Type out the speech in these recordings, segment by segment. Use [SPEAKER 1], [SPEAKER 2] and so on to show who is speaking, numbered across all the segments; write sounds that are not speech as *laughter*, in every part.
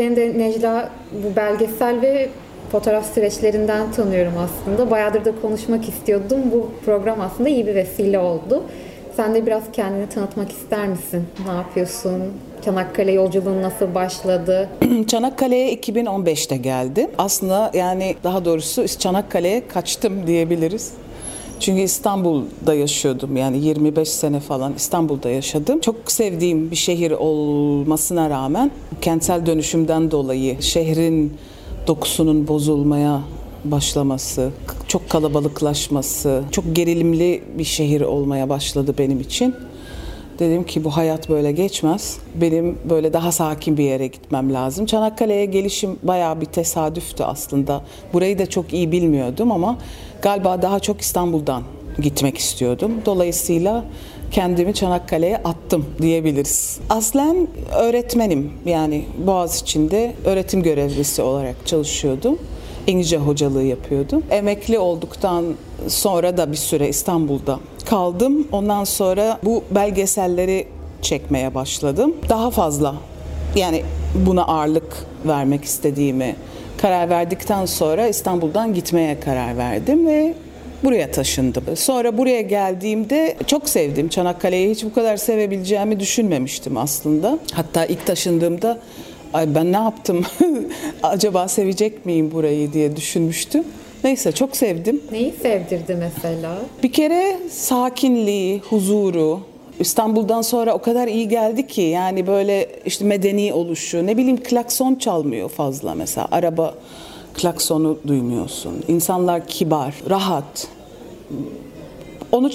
[SPEAKER 1] seni de Necla bu belgesel ve fotoğraf süreçlerinden tanıyorum aslında. Bayağıdır da konuşmak istiyordum. Bu program aslında iyi bir vesile oldu. Sen de biraz kendini tanıtmak ister misin? Ne yapıyorsun? Çanakkale yolculuğun nasıl başladı? *clears throat*
[SPEAKER 2] Çanakkale'ye 2015'te geldim. Aslında yani daha doğrusu Çanakkale'ye kaçtım diyebiliriz. Çünkü İstanbul'da yaşıyordum yani 25 sene falan İstanbul'da yaşadım. Çok sevdiğim bir şehir olmasına rağmen kentsel dönüşümden dolayı şehrin dokusunun bozulmaya başlaması, çok kalabalıklaşması, çok gerilimli bir şehir olmaya başladı benim için. Dedim ki bu hayat böyle geçmez. Benim böyle daha sakin bir yere gitmem lazım. Çanakkale'ye gelişim bayağı bir tesadüftü aslında. Burayı da çok iyi bilmiyordum ama galiba daha çok İstanbul'dan gitmek istiyordum. Dolayısıyla kendimi Çanakkale'ye attım diyebiliriz. Aslen öğretmenim yani Boğaziçi'nde öğretim görevlisi olarak çalışıyordum. İngilizce hocalığı yapıyordum. Emekli olduktan sonra da bir süre İstanbul'da kaldım. Ondan sonra bu belgeselleri çekmeye başladım. Daha fazla yani buna ağırlık vermek istediğimi karar verdikten sonra İstanbul'dan gitmeye karar verdim ve buraya taşındım. Sonra buraya geldiğimde çok sevdim. Çanakkale'yi hiç bu kadar sevebileceğimi düşünmemiştim aslında. Hatta ilk taşındığımda ay ben ne yaptım *laughs* acaba sevecek miyim burayı diye düşünmüştüm. Neyse çok sevdim.
[SPEAKER 1] Neyi sevdirdi mesela?
[SPEAKER 2] Bir kere sakinliği, huzuru, İstanbul'dan sonra o kadar iyi geldi ki yani böyle işte medeni oluşu, ne bileyim klakson çalmıyor fazla mesela. Araba klaksonu duymuyorsun. İnsanlar kibar, rahat. Onu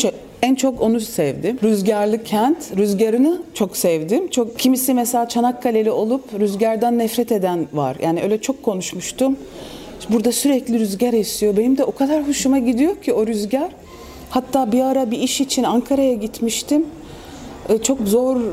[SPEAKER 2] en çok onu sevdim. Rüzgarlı kent, rüzgarını çok sevdim. Çok kimisi mesela Çanakkale'li olup rüzgardan nefret eden var. Yani öyle çok konuşmuştum. Burada sürekli rüzgar esiyor. Benim de o kadar hoşuma gidiyor ki o rüzgar. Hatta bir ara bir iş için Ankara'ya gitmiştim. E, çok zor e,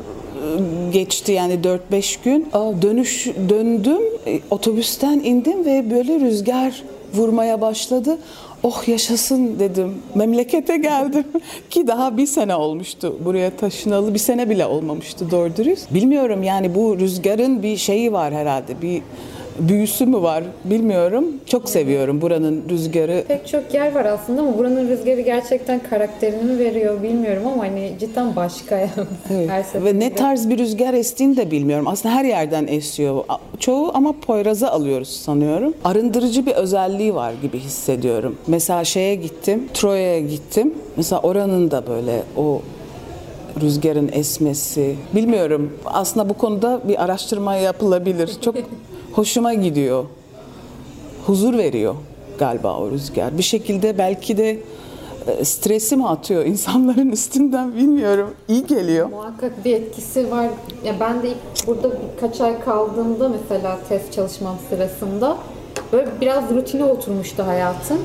[SPEAKER 2] geçti yani 4-5 gün. Dönüş döndüm, e, otobüsten indim ve böyle rüzgar vurmaya başladı. Oh yaşasın dedim. Memlekete geldim. *laughs* Ki daha bir sene olmuştu buraya taşınalı. Bir sene bile olmamıştı doğru dürüst. Bilmiyorum yani bu rüzgarın bir şeyi var herhalde. Bir büyüsü mü var bilmiyorum. Çok seviyorum buranın rüzgarı.
[SPEAKER 1] Pek çok yer var aslında ama buranın rüzgarı gerçekten karakterini veriyor bilmiyorum ama hani cidden başka yani.
[SPEAKER 2] Evet. Her Ve ne tarz bir rüzgar estiğini de bilmiyorum. Aslında her yerden esiyor. Çoğu ama Poyraz'a alıyoruz sanıyorum. Arındırıcı bir özelliği var gibi hissediyorum. Mesela şeye gittim, Troya'ya gittim. Mesela oranın da böyle o rüzgarın esmesi. Bilmiyorum. Aslında bu konuda bir araştırma yapılabilir. Çok *laughs* hoşuma gidiyor. Huzur veriyor galiba o rüzgar. Bir şekilde belki de e, stresi mi atıyor insanların *laughs* üstünden bilmiyorum. İyi geliyor.
[SPEAKER 1] Muhakkak bir etkisi var. Ya ben de burada birkaç ay kaldığımda mesela test çalışmam sırasında böyle biraz rutine oturmuştu hayatım.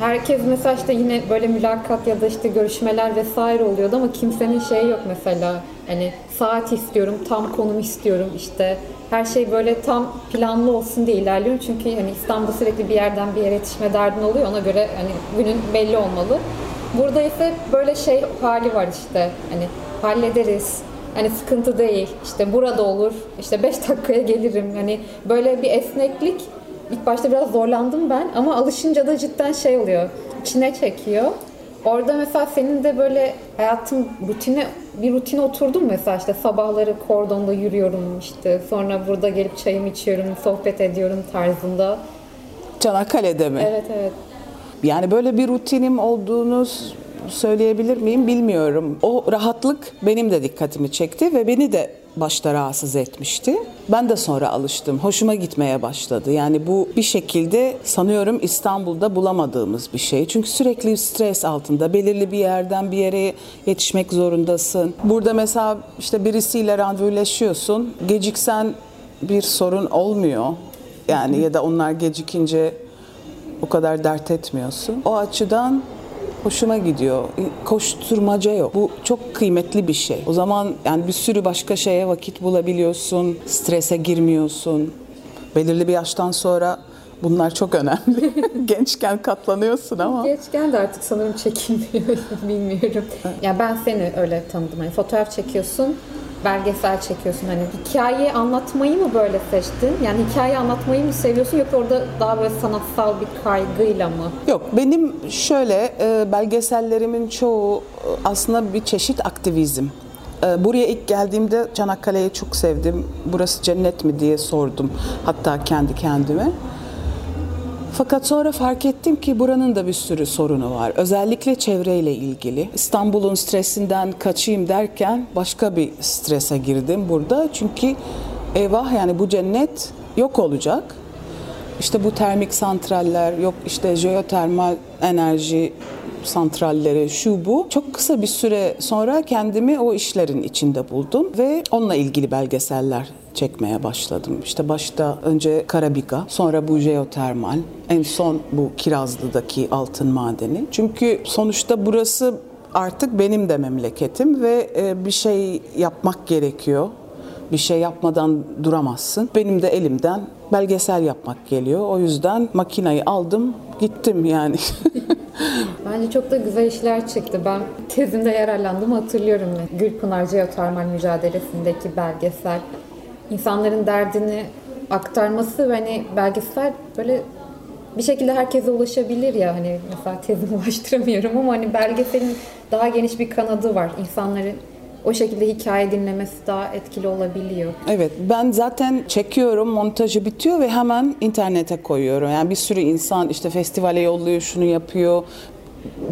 [SPEAKER 1] Herkes mesela işte yine böyle mülakat ya da işte görüşmeler vesaire oluyordu ama kimsenin şeyi yok mesela. Hani saat istiyorum, tam konum istiyorum işte her şey böyle tam planlı olsun diye ilerliyorum. Çünkü hani İstanbul'da sürekli bir yerden bir yere yetişme derdin oluyor. Ona göre hani günün belli olmalı. Burada ise böyle şey hali var işte. Hani hallederiz. Hani sıkıntı değil. İşte burada olur. İşte 5 dakikaya gelirim. Hani böyle bir esneklik ilk başta biraz zorlandım ben ama alışınca da cidden şey oluyor. İçine çekiyor. Orada mesela senin de böyle hayatın rutine bir rutine oturdun mesela işte sabahları kordonda yürüyorum işte sonra burada gelip çayımı içiyorum, sohbet ediyorum tarzında.
[SPEAKER 2] Çanakkale'de mi?
[SPEAKER 1] Evet evet.
[SPEAKER 2] Yani böyle bir rutinim olduğunu söyleyebilir miyim bilmiyorum. O rahatlık benim de dikkatimi çekti ve beni de başta rahatsız etmişti. Ben de sonra alıştım. Hoşuma gitmeye başladı. Yani bu bir şekilde sanıyorum İstanbul'da bulamadığımız bir şey. Çünkü sürekli stres altında. Belirli bir yerden bir yere yetişmek zorundasın. Burada mesela işte birisiyle randevuleşiyorsun. Geciksen bir sorun olmuyor. Yani ya da onlar gecikince o kadar dert etmiyorsun. O açıdan hoşuma gidiyor. Koşturmaca yok. Bu çok kıymetli bir şey. O zaman yani bir sürü başka şeye vakit bulabiliyorsun. Strese girmiyorsun. Belirli bir yaştan sonra bunlar çok önemli. *laughs* Gençken katlanıyorsun ama.
[SPEAKER 1] Gençken de artık sanırım çekilmiyor. *laughs* Bilmiyorum. Ya yani ben seni öyle tanıdım. Yani fotoğraf çekiyorsun belgesel çekiyorsun? Hani hikayeyi anlatmayı mı böyle seçtin? Yani hikaye anlatmayı mı seviyorsun yoksa orada daha böyle sanatsal bir kaygıyla mı?
[SPEAKER 2] Yok benim şöyle e, belgesellerimin çoğu e, aslında bir çeşit aktivizm. E, Buraya ilk geldiğimde Çanakkale'yi çok sevdim. Burası cennet mi diye sordum hatta kendi kendime. Fakat sonra fark ettim ki buranın da bir sürü sorunu var. Özellikle çevreyle ilgili. İstanbul'un stresinden kaçayım derken başka bir strese girdim burada. Çünkü eyvah yani bu cennet yok olacak. İşte bu termik santraller, yok işte jeotermal enerji santralleri, şu bu. Çok kısa bir süre sonra kendimi o işlerin içinde buldum ve onunla ilgili belgeseller çekmeye başladım. İşte başta önce Karabika, sonra bu jeotermal, en son bu Kirazlı'daki altın madeni. Çünkü sonuçta burası artık benim de memleketim ve e, bir şey yapmak gerekiyor. Bir şey yapmadan duramazsın. Benim de elimden belgesel yapmak geliyor. O yüzden makinayı aldım, gittim yani. *laughs*
[SPEAKER 1] Bence çok da güzel işler çıktı. Ben tezimde yararlandım hatırlıyorum. Gülpınar Jeotermal mücadelesindeki belgesel. İnsanların derdini aktarması ve hani belgesel böyle bir şekilde herkese ulaşabilir ya hani mesela tezimi *laughs* ulaştıramıyorum ama hani belgeselin daha geniş bir kanadı var. İnsanların o şekilde hikaye dinlemesi daha etkili olabiliyor.
[SPEAKER 2] Evet ben zaten çekiyorum montajı bitiyor ve hemen internete koyuyorum. Yani bir sürü insan işte festivale yolluyor şunu yapıyor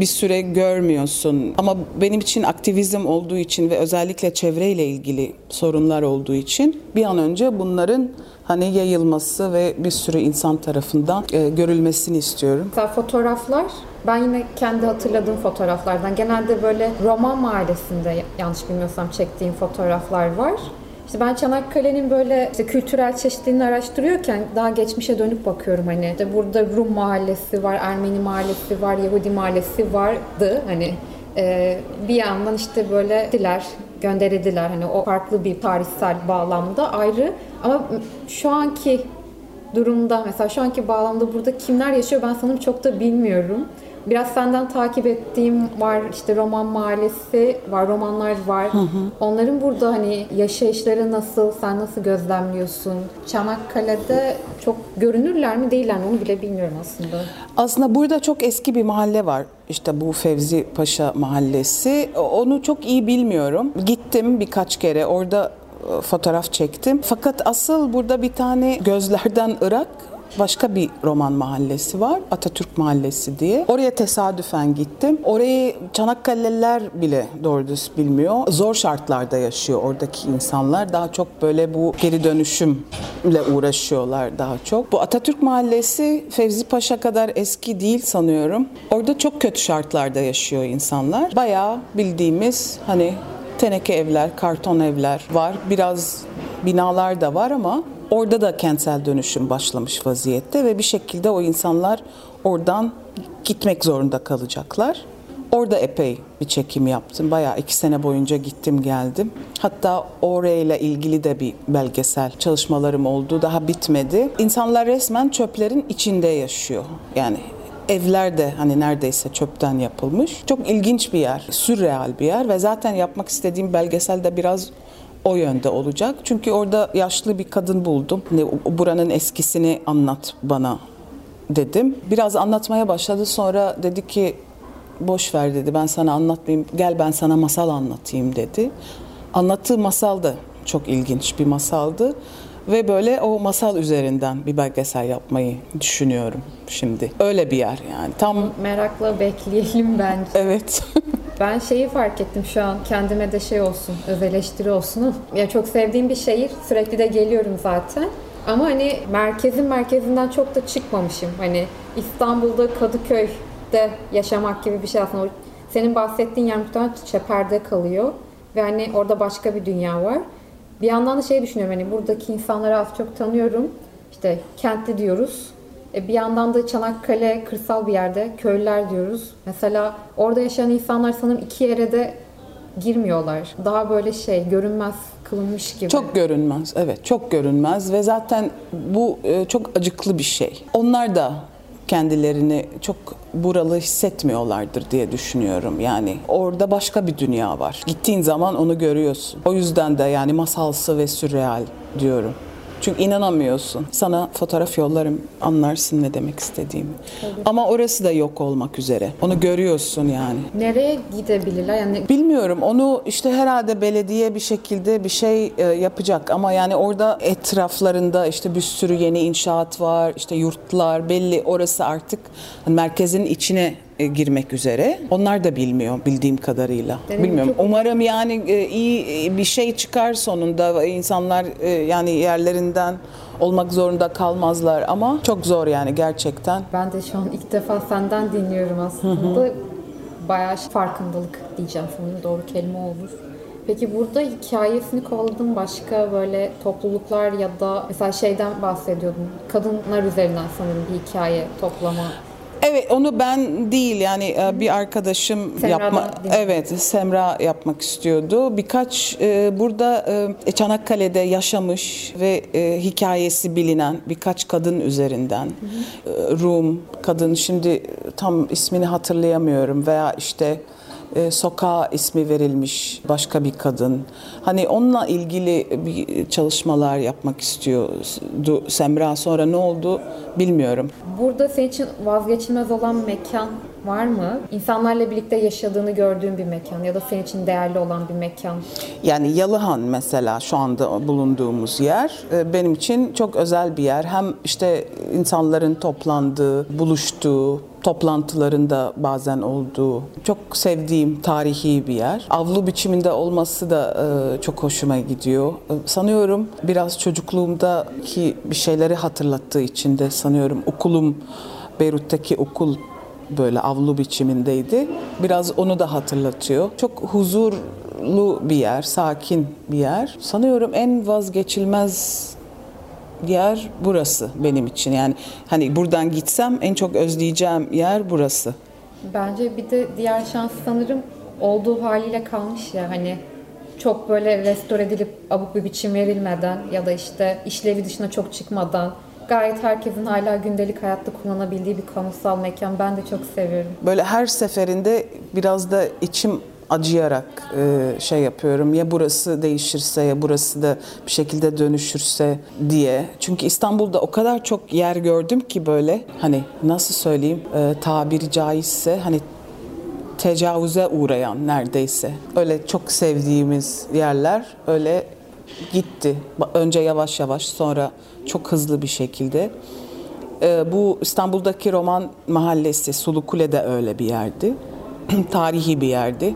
[SPEAKER 2] bir süre görmüyorsun. Ama benim için aktivizm olduğu için ve özellikle çevreyle ilgili sorunlar olduğu için bir an önce bunların hani yayılması ve bir sürü insan tarafından e, görülmesini istiyorum.
[SPEAKER 1] Mesela fotoğraflar ben yine kendi hatırladığım fotoğraflardan genelde böyle Roman mahallesinde yanlış bilmiyorsam çektiğim fotoğraflar var. İşte ben Çanakkale'nin böyle işte kültürel çeşitliliğini araştırıyorken daha geçmişe dönüp bakıyorum hani. İşte burada Rum mahallesi var, Ermeni mahallesi var, Yahudi mahallesi vardı hani. Ee, bir yandan işte böyle diler gönderildiler hani o farklı bir tarihsel bağlamda ayrı ama şu anki durumda mesela şu anki bağlamda burada kimler yaşıyor ben sanırım çok da bilmiyorum. Biraz senden takip ettiğim var işte roman mahallesi var, romanlar var. Hı hı. Onların burada hani yaşayışları nasıl, sen nasıl gözlemliyorsun? Çanakkale'de çok görünürler mi değiller mi onu bile bilmiyorum aslında.
[SPEAKER 2] Aslında burada çok eski bir mahalle var. İşte bu Fevzi Paşa mahallesi. Onu çok iyi bilmiyorum. Gittim birkaç kere orada e, fotoğraf çektim. Fakat asıl burada bir tane gözlerden Irak başka bir roman mahallesi var. Atatürk Mahallesi diye. Oraya tesadüfen gittim. Orayı Çanakkale'liler bile doğru düz bilmiyor. Zor şartlarda yaşıyor oradaki insanlar. Daha çok böyle bu geri dönüşümle uğraşıyorlar daha çok. Bu Atatürk Mahallesi Fevzi Paşa kadar eski değil sanıyorum. Orada çok kötü şartlarda yaşıyor insanlar. Bayağı bildiğimiz hani teneke evler, karton evler var. Biraz binalar da var ama Orada da kentsel dönüşüm başlamış vaziyette ve bir şekilde o insanlar oradan gitmek zorunda kalacaklar. Orada epey bir çekim yaptım. Bayağı iki sene boyunca gittim geldim. Hatta orayla ilgili de bir belgesel çalışmalarım oldu. Daha bitmedi. İnsanlar resmen çöplerin içinde yaşıyor. Yani evler de hani neredeyse çöpten yapılmış. Çok ilginç bir yer, sürreal bir yer ve zaten yapmak istediğim belgeselde biraz o yönde olacak. Çünkü orada yaşlı bir kadın buldum. Buranın eskisini anlat bana dedim. Biraz anlatmaya başladı. Sonra dedi ki boş ver dedi. Ben sana anlatmayayım. Gel ben sana masal anlatayım dedi. Anlattığı masal da çok ilginç bir masaldı. Ve böyle o masal üzerinden bir belgesel yapmayı düşünüyorum şimdi. Öyle bir yer yani. Tam
[SPEAKER 1] merakla bekleyelim bence.
[SPEAKER 2] Evet. *laughs*
[SPEAKER 1] Ben şeyi fark ettim şu an kendime de şey olsun, öz eleştiri olsun. Ya çok sevdiğim bir şehir, sürekli de geliyorum zaten. Ama hani merkezin merkezinden çok da çıkmamışım. Hani İstanbul'da Kadıköy'de yaşamak gibi bir şey aslında. Senin bahsettiğin yer muhtemelen Çeper'de kalıyor. Ve hani orada başka bir dünya var. Bir yandan da şey düşünüyorum hani buradaki insanları az çok tanıyorum. İşte kentli diyoruz e, bir yandan da Çanakkale kırsal bir yerde köylüler diyoruz. Mesela orada yaşayan insanlar sanırım iki yere de girmiyorlar. Daha böyle şey görünmez kılınmış gibi.
[SPEAKER 2] Çok görünmez evet çok görünmez ve zaten bu e, çok acıklı bir şey. Onlar da kendilerini çok buralı hissetmiyorlardır diye düşünüyorum. Yani orada başka bir dünya var. Gittiğin zaman onu görüyorsun. O yüzden de yani masalsı ve sürreal diyorum. Çünkü inanamıyorsun. Sana fotoğraf yollarım anlarsın ne demek istediğimi. Ama orası da yok olmak üzere. Onu görüyorsun yani.
[SPEAKER 1] Nereye gidebilirler? Yani
[SPEAKER 2] Bilmiyorum onu işte herhalde belediye bir şekilde bir şey e, yapacak ama yani orada etraflarında işte bir sürü yeni inşaat var işte yurtlar belli orası artık merkezin içine girmek üzere. Onlar da bilmiyor bildiğim kadarıyla.
[SPEAKER 1] Benim
[SPEAKER 2] Bilmiyorum.
[SPEAKER 1] çok-
[SPEAKER 2] Umarım yani e, iyi e, bir şey çıkar sonunda insanlar e, yani yerlerinden olmak zorunda kalmazlar ama çok zor yani gerçekten.
[SPEAKER 1] ben de şu an ilk defa senden dinliyorum aslında. Bayağı farkındalık diyeceğim sanırım doğru kelime olur. Peki burada hikayesini kovaladığın başka böyle topluluklar ya da mesela şeyden bahsediyordun. Kadınlar üzerinden sanırım bir hikaye toplama.
[SPEAKER 2] Evet onu ben değil yani e, bir arkadaşım
[SPEAKER 1] Semra'dan
[SPEAKER 2] yapma evet Semra yapmak istiyordu. Birkaç e, burada e, Çanakkale'de yaşamış ve e, hikayesi bilinen birkaç kadın üzerinden e, Rum kadın. Şimdi tam ismini hatırlayamıyorum veya işte e, sokağa ismi verilmiş başka bir kadın. Hani onunla ilgili bir çalışmalar yapmak istiyordu Semra. Sonra ne oldu bilmiyorum.
[SPEAKER 1] Burada senin için vazgeçilmez olan mekan var mı? İnsanlarla birlikte yaşadığını gördüğün bir mekan ya da senin için değerli olan bir mekan.
[SPEAKER 2] Yani Yalıhan mesela şu anda bulunduğumuz yer e, benim için çok özel bir yer. Hem işte insanların toplandığı, buluştuğu, toplantılarında bazen olduğu çok sevdiğim tarihi bir yer. Avlu biçiminde olması da e, çok hoşuma gidiyor. E, Sanıyorum biraz çocukluğumdaki bir şeyleri hatırlattığı için de sanıyorum okulum Beyrut'taki okul böyle avlu biçimindeydi. Biraz onu da hatırlatıyor. Çok huzurlu bir yer, sakin bir yer. Sanıyorum en vazgeçilmez yer burası benim için. Yani hani buradan gitsem en çok özleyeceğim yer burası.
[SPEAKER 1] Bence bir de diğer şans sanırım olduğu haliyle kalmış ya hani çok böyle restore edilip abuk bir biçim verilmeden ya da işte işlevi dışına çok çıkmadan gayet herkesin hala gündelik hayatta kullanabildiği bir kamusal mekan. Ben de çok seviyorum.
[SPEAKER 2] Böyle her seferinde biraz da içim acıyarak e, şey yapıyorum. Ya burası değişirse ya burası da bir şekilde dönüşürse diye. Çünkü İstanbul'da o kadar çok yer gördüm ki böyle hani nasıl söyleyeyim e, tabiri caizse hani tecavüze uğrayan neredeyse. Öyle çok sevdiğimiz yerler öyle gitti. Önce yavaş yavaş sonra çok hızlı bir şekilde. Ee, bu İstanbul'daki Roman Mahallesi Sulukule de öyle bir yerdi. *clears throat* Tarihi bir yerdi.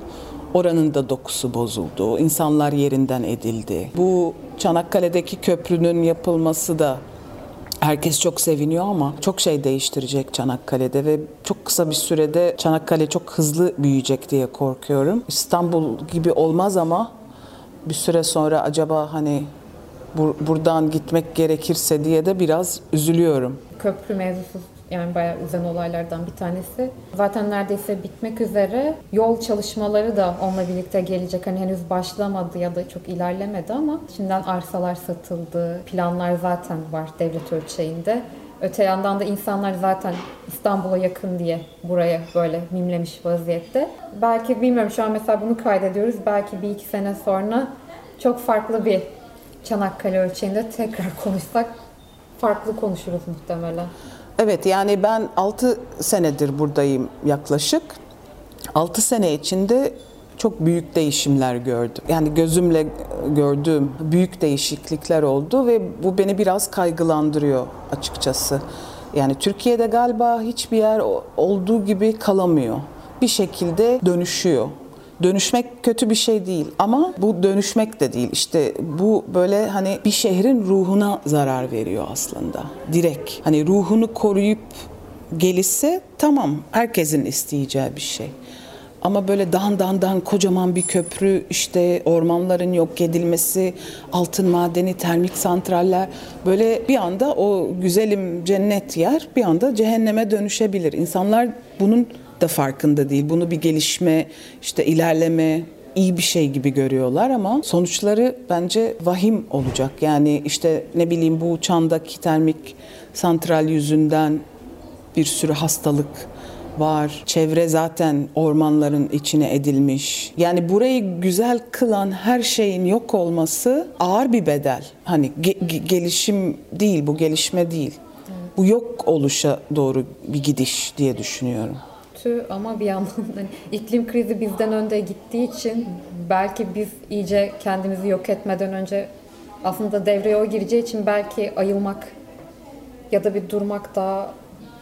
[SPEAKER 2] Oranın da dokusu bozuldu. İnsanlar yerinden edildi. Bu Çanakkale'deki köprünün yapılması da Herkes çok seviniyor ama çok şey değiştirecek Çanakkale'de ve çok kısa bir sürede Çanakkale çok hızlı büyüyecek diye korkuyorum. İstanbul gibi olmaz ama bir süre sonra acaba hani bur- buradan gitmek gerekirse diye de biraz üzülüyorum.
[SPEAKER 1] Köprü mevzusu yani bayağı üzen olaylardan bir tanesi. Zaten neredeyse bitmek üzere. Yol çalışmaları da onunla birlikte gelecek. Hani henüz başlamadı ya da çok ilerlemedi ama şimdiden arsalar satıldı. Planlar zaten var devlet ölçeğinde. Öte yandan da insanlar zaten İstanbul'a yakın diye buraya böyle mimlemiş vaziyette. Belki bilmiyorum şu an mesela bunu kaydediyoruz. Belki bir iki sene sonra çok farklı bir Çanakkale ölçeğinde tekrar konuşsak farklı konuşuruz muhtemelen.
[SPEAKER 2] Evet yani ben 6 senedir buradayım yaklaşık. 6 sene içinde çok büyük değişimler gördüm. Yani gözümle gördüğüm büyük değişiklikler oldu ve bu beni biraz kaygılandırıyor açıkçası. Yani Türkiye'de galiba hiçbir yer olduğu gibi kalamıyor. Bir şekilde dönüşüyor. Dönüşmek kötü bir şey değil ama bu dönüşmek de değil. İşte bu böyle hani bir şehrin ruhuna zarar veriyor aslında. Direkt. Hani ruhunu koruyup gelişse tamam herkesin isteyeceği bir şey. Ama böyle dan dan dan kocaman bir köprü işte ormanların yok edilmesi, altın madeni, termik santraller böyle bir anda o güzelim cennet yer bir anda cehenneme dönüşebilir. İnsanlar bunun da farkında değil. Bunu bir gelişme, işte ilerleme, iyi bir şey gibi görüyorlar ama sonuçları bence vahim olacak. Yani işte ne bileyim bu çandaki termik santral yüzünden Bir sürü hastalık var. Çevre zaten ormanların içine edilmiş. Yani burayı güzel kılan her şeyin yok olması ağır bir bedel. Hani ge- gelişim değil bu gelişme değil. Bu yok oluşa doğru bir gidiş diye düşünüyorum
[SPEAKER 1] kötü ama bir yandan hani iklim krizi bizden önde gittiği için belki biz iyice kendimizi yok etmeden önce aslında devreye o gireceği için belki ayılmak ya da bir durmak daha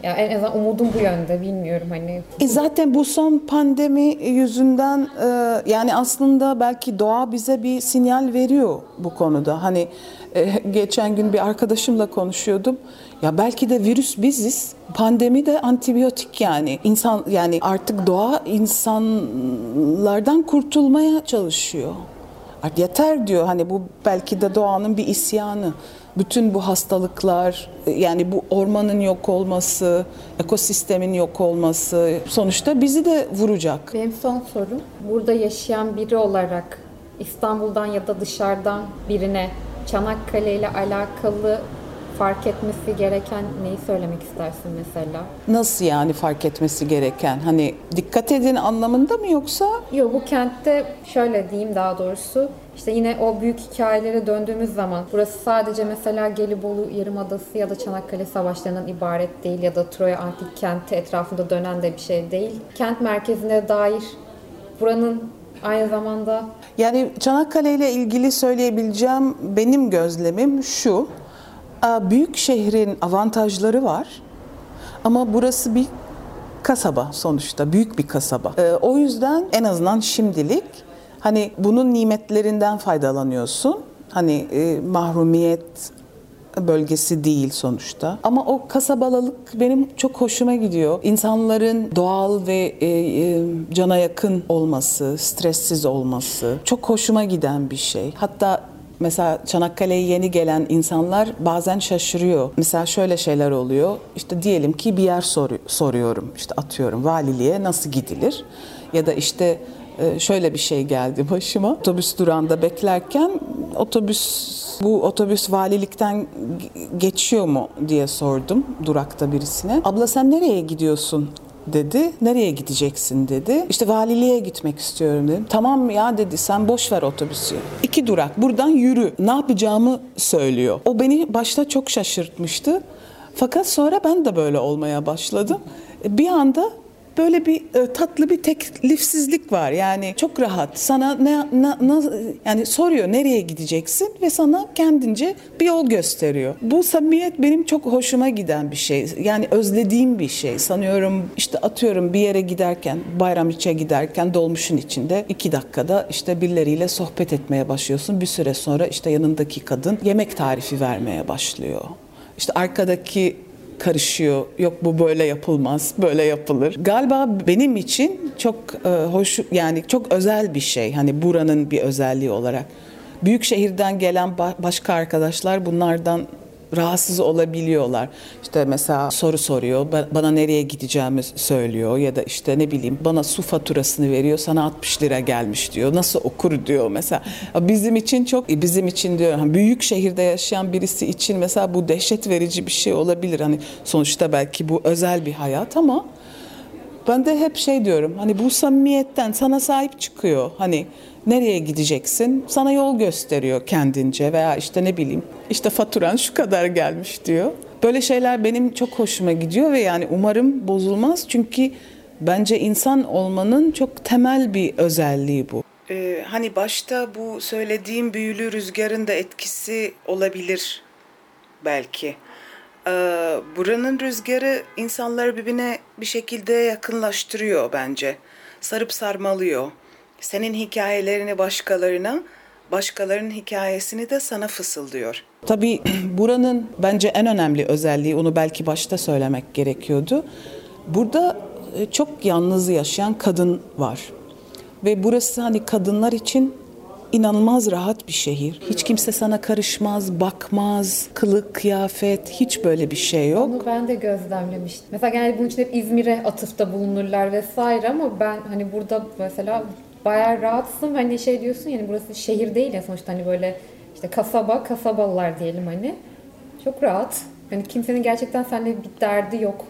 [SPEAKER 1] ya en azından umudum bu yönde bilmiyorum hani.
[SPEAKER 2] E zaten bu son pandemi yüzünden e, yani aslında belki doğa bize bir sinyal veriyor bu konuda. Hani e, geçen gün bir arkadaşımla konuşuyordum. Ya belki de virüs biziz. Pandemi de antibiyotik yani. İnsan yani artık doğa insanlardan kurtulmaya çalışıyor. Yeter diyor hani bu belki de doğanın bir isyanı bütün bu hastalıklar yani bu ormanın yok olması, ekosistemin yok olması sonuçta bizi de vuracak.
[SPEAKER 1] Benim son sorum burada yaşayan biri olarak İstanbul'dan ya da dışarıdan birine Çanakkale ile alakalı fark etmesi gereken neyi söylemek istersin mesela?
[SPEAKER 2] Nasıl yani fark etmesi gereken? Hani dikkat edin anlamında mı yoksa?
[SPEAKER 1] Yok bu kentte şöyle diyeyim daha doğrusu. İşte yine o büyük hikayelere döndüğümüz zaman burası sadece mesela Gelibolu Yarımadası ya da Çanakkale Savaşlarından ibaret değil ya da Troya Antik Kenti etrafında dönen de bir şey değil. Kent merkezine dair buranın aynı zamanda
[SPEAKER 2] yani Çanakkale ile ilgili söyleyebileceğim benim gözlemim şu. Büyük şehrin avantajları var ama burası bir kasaba sonuçta, büyük bir kasaba. Ee, o yüzden en azından şimdilik hani bunun nimetlerinden faydalanıyorsun. Hani e, mahrumiyet bölgesi değil sonuçta. Ama o kasabalılık benim çok hoşuma gidiyor. İnsanların doğal ve e, e, cana yakın olması, stressiz olması çok hoşuma giden bir şey. Hatta Mesela Çanakkale'ye yeni gelen insanlar bazen şaşırıyor. Mesela şöyle şeyler oluyor. İşte diyelim ki bir yer sor, soruyorum. İşte atıyorum valiliğe nasıl gidilir? Ya da işte e, şöyle bir şey geldi başıma. Otobüs durağında beklerken otobüs bu otobüs valilikten geçiyor mu diye sordum durakta birisine. Abla sen nereye gidiyorsun dedi. Nereye gideceksin dedi. İşte valiliğe gitmek istiyorum dedim. Tamam ya dedi sen boş ver otobüsü. İki durak buradan yürü. Ne yapacağımı söylüyor. O beni başta çok şaşırtmıştı. Fakat sonra ben de böyle olmaya başladım. Bir anda böyle bir e, tatlı bir teklifsizlik var. Yani çok rahat. Sana ne, ne, ne yani soruyor nereye gideceksin ve sana kendince bir yol gösteriyor. Bu samimiyet benim çok hoşuma giden bir şey. Yani özlediğim bir şey. Sanıyorum işte atıyorum bir yere giderken, Bayraమిç'e giderken dolmuşun içinde iki dakikada işte birileriyle sohbet etmeye başlıyorsun. Bir süre sonra işte yanındaki kadın yemek tarifi vermeye başlıyor. İşte arkadaki karışıyor. Yok bu böyle yapılmaz, böyle yapılır. Galiba benim için çok e, hoş yani çok özel bir şey. Hani buranın bir özelliği olarak. Büyük şehirden gelen başka arkadaşlar bunlardan rahatsız olabiliyorlar. İşte mesela soru soruyor, bana nereye gideceğimi söylüyor ya da işte ne bileyim bana su faturasını veriyor, sana 60 lira gelmiş diyor. Nasıl okur diyor mesela. Bizim için çok, bizim için diyor, hani büyük şehirde yaşayan birisi için mesela bu dehşet verici bir şey olabilir. Hani sonuçta belki bu özel bir hayat ama ben de hep şey diyorum hani bu samimiyetten sana sahip çıkıyor. Hani nereye gideceksin? Sana yol gösteriyor kendince veya işte ne bileyim işte faturan şu kadar gelmiş diyor. Böyle şeyler benim çok hoşuma gidiyor ve yani umarım bozulmaz çünkü bence insan olmanın çok temel bir özelliği bu. Ee, hani başta bu söylediğim büyülü rüzgarın da etkisi olabilir belki. Ee, buranın rüzgarı insanları birbirine bir şekilde yakınlaştırıyor bence. Sarıp sarmalıyor. Senin hikayelerini başkalarına, başkalarının hikayesini de sana fısıldıyor. Tabii *clears throat* buranın bence en önemli özelliği, onu belki başta söylemek gerekiyordu. Burada e, çok yalnız yaşayan kadın var. Ve burası hani kadınlar için inanılmaz rahat bir şehir. Hiç kimse sana karışmaz, bakmaz, kılık, kıyafet hiç böyle bir şey yok.
[SPEAKER 1] Onu ben de gözlemlemiştim. Mesela genelde bunun için hep İzmir'e atıfta bulunurlar vesaire ama ben hani burada mesela bayağı rahatsın. Hani şey diyorsun yani burası şehir değil ya sonuçta hani böyle işte kasaba, kasabalılar diyelim hani. Çok rahat. Hani kimsenin gerçekten seninle bir derdi yok.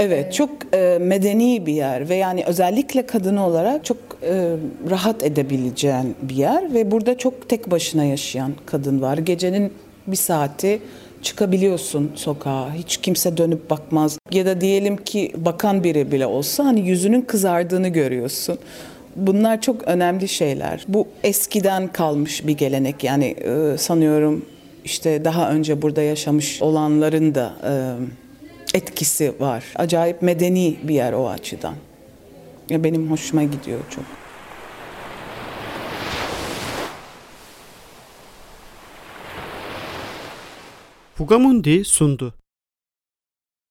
[SPEAKER 2] Evet, çok e, medeni bir yer ve yani özellikle kadın olarak çok e, rahat edebileceğin bir yer ve burada çok tek başına yaşayan kadın var. Gecenin bir saati çıkabiliyorsun sokağa. Hiç kimse dönüp bakmaz. Ya da diyelim ki bakan biri bile olsa hani yüzünün kızardığını görüyorsun. Bunlar çok önemli şeyler. Bu eskiden kalmış bir gelenek. Yani e, sanıyorum işte daha önce burada yaşamış olanların da e, etkisi var. Acayip medeni bir yer o açıdan. Benim hoşuma gidiyor çok.
[SPEAKER 3] Fugamundi sundu.